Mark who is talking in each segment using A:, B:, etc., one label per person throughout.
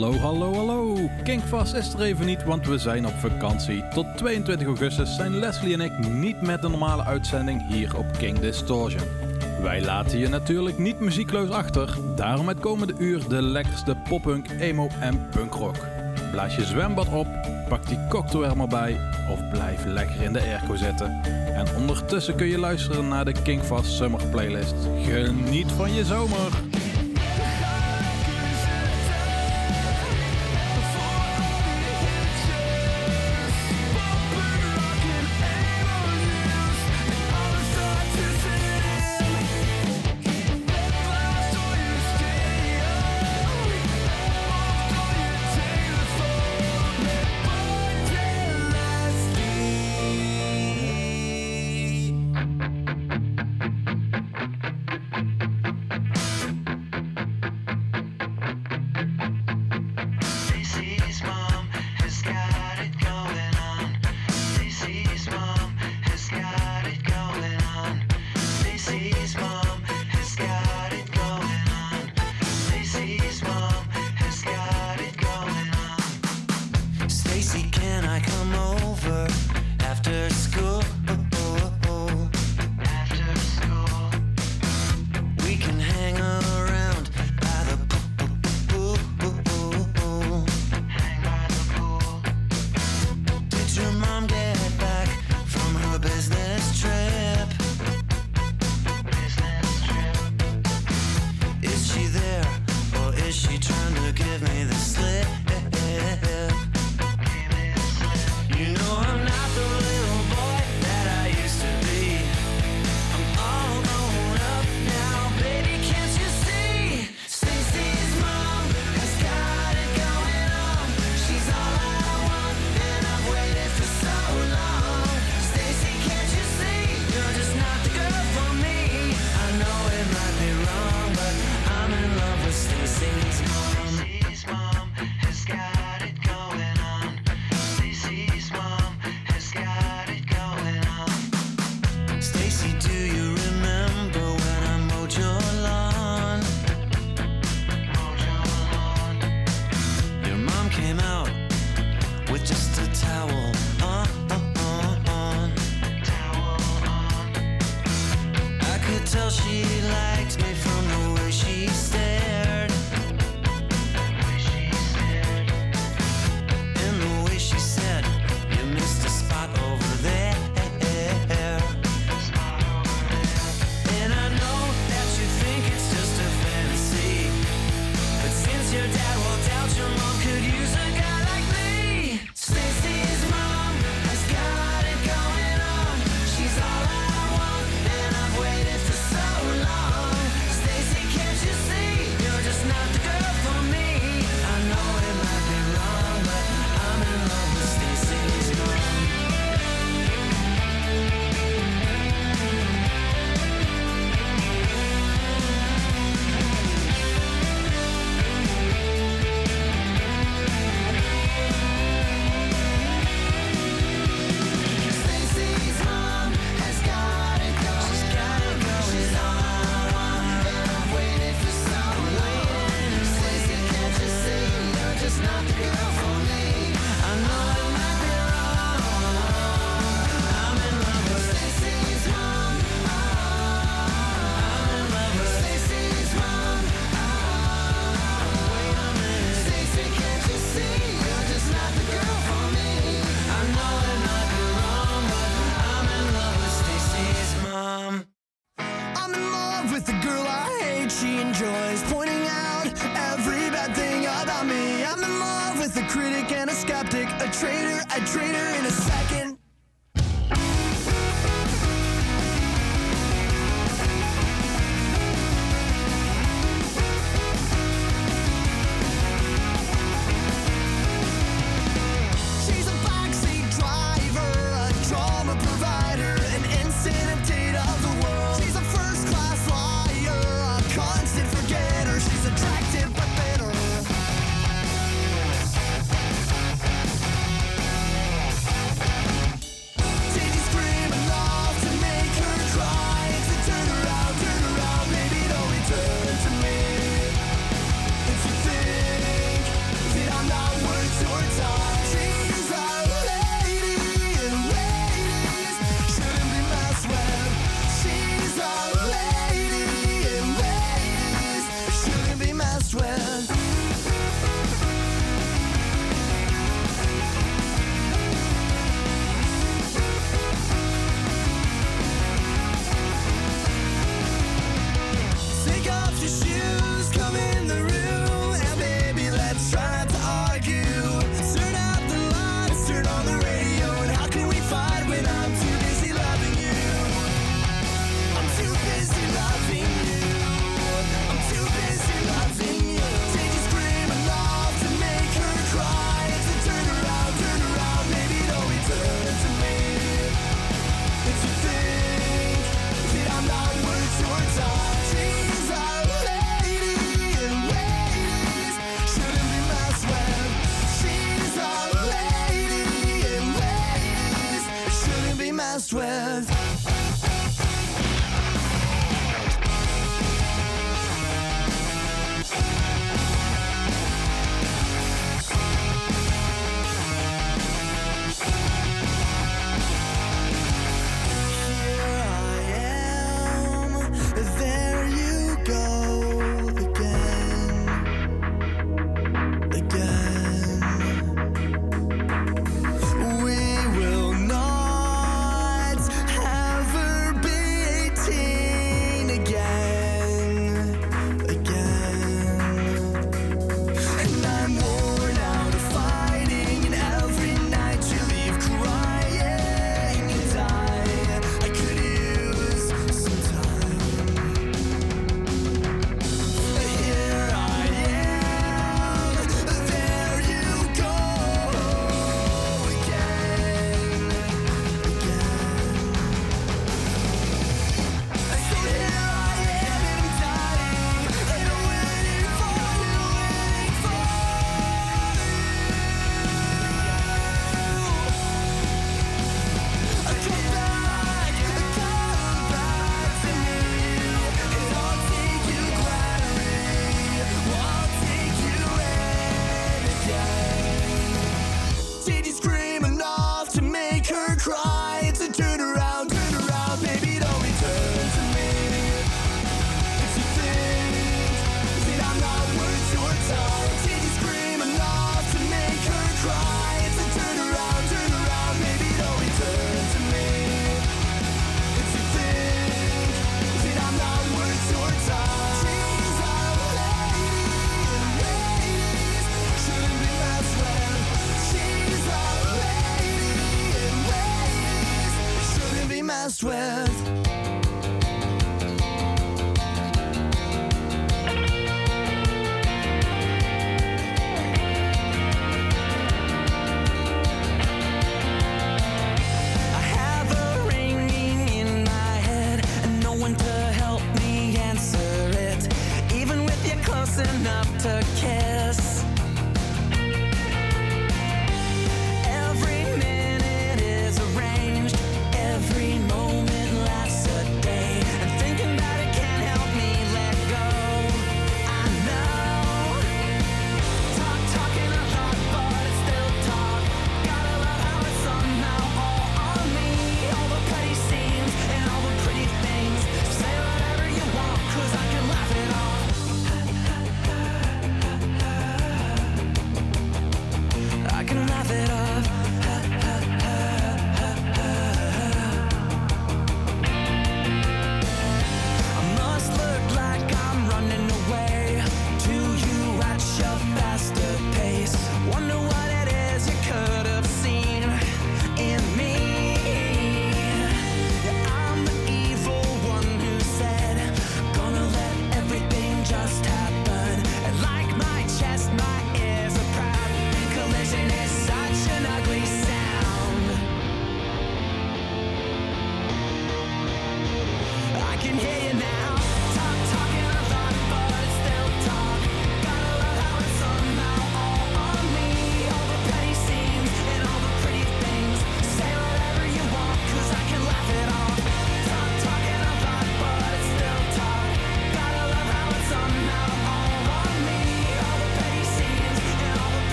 A: Hallo, hallo, hallo. Kinkvast is er even niet, want we zijn op vakantie. Tot 22 augustus zijn Leslie en ik niet met de normale uitzending hier op King Distortion. Wij laten je natuurlijk niet muziekloos achter, daarom het komende uur de lekkerste poppunk, emo en punkrock. Blaas je zwembad op, pak die cocktail er maar bij of blijf lekker in de airco zitten. En ondertussen kun je luisteren naar de Kinkvast Summer Playlist. Geniet van je zomer! me the sleep.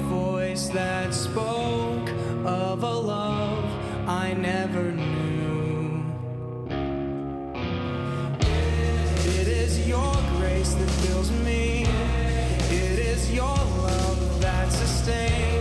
A: voice that spoke of a love I never knew. It is your grace that fills me, it is your love that sustains.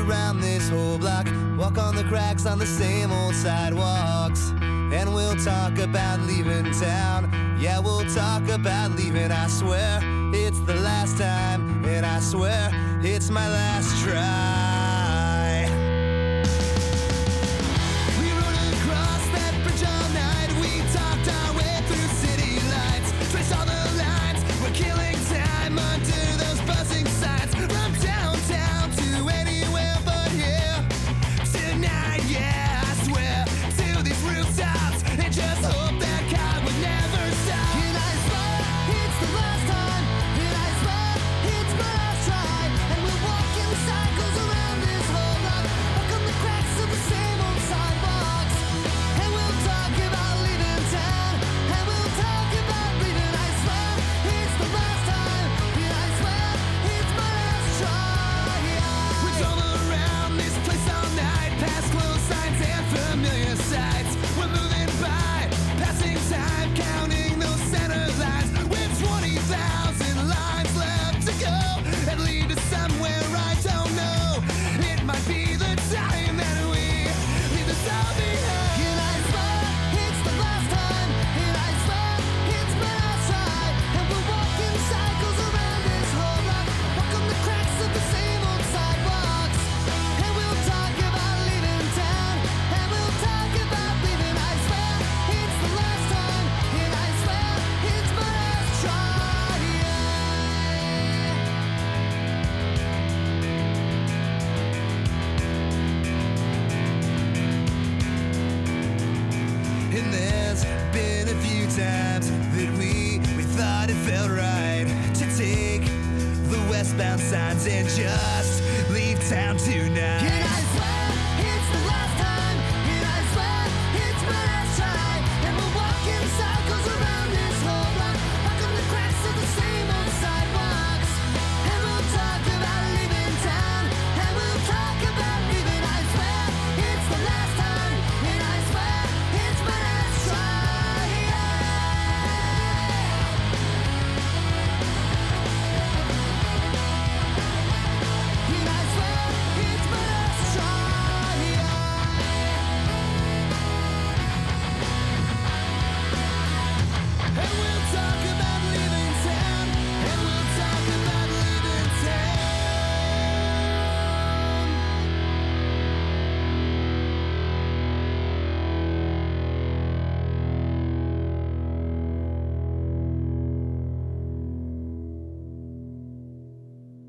B: around
C: this whole block, walk on the cracks on the same old sidewalks. And we'll talk about leaving town. Yeah, we'll talk about leaving. I swear it's the last time, and I swear it's my last try.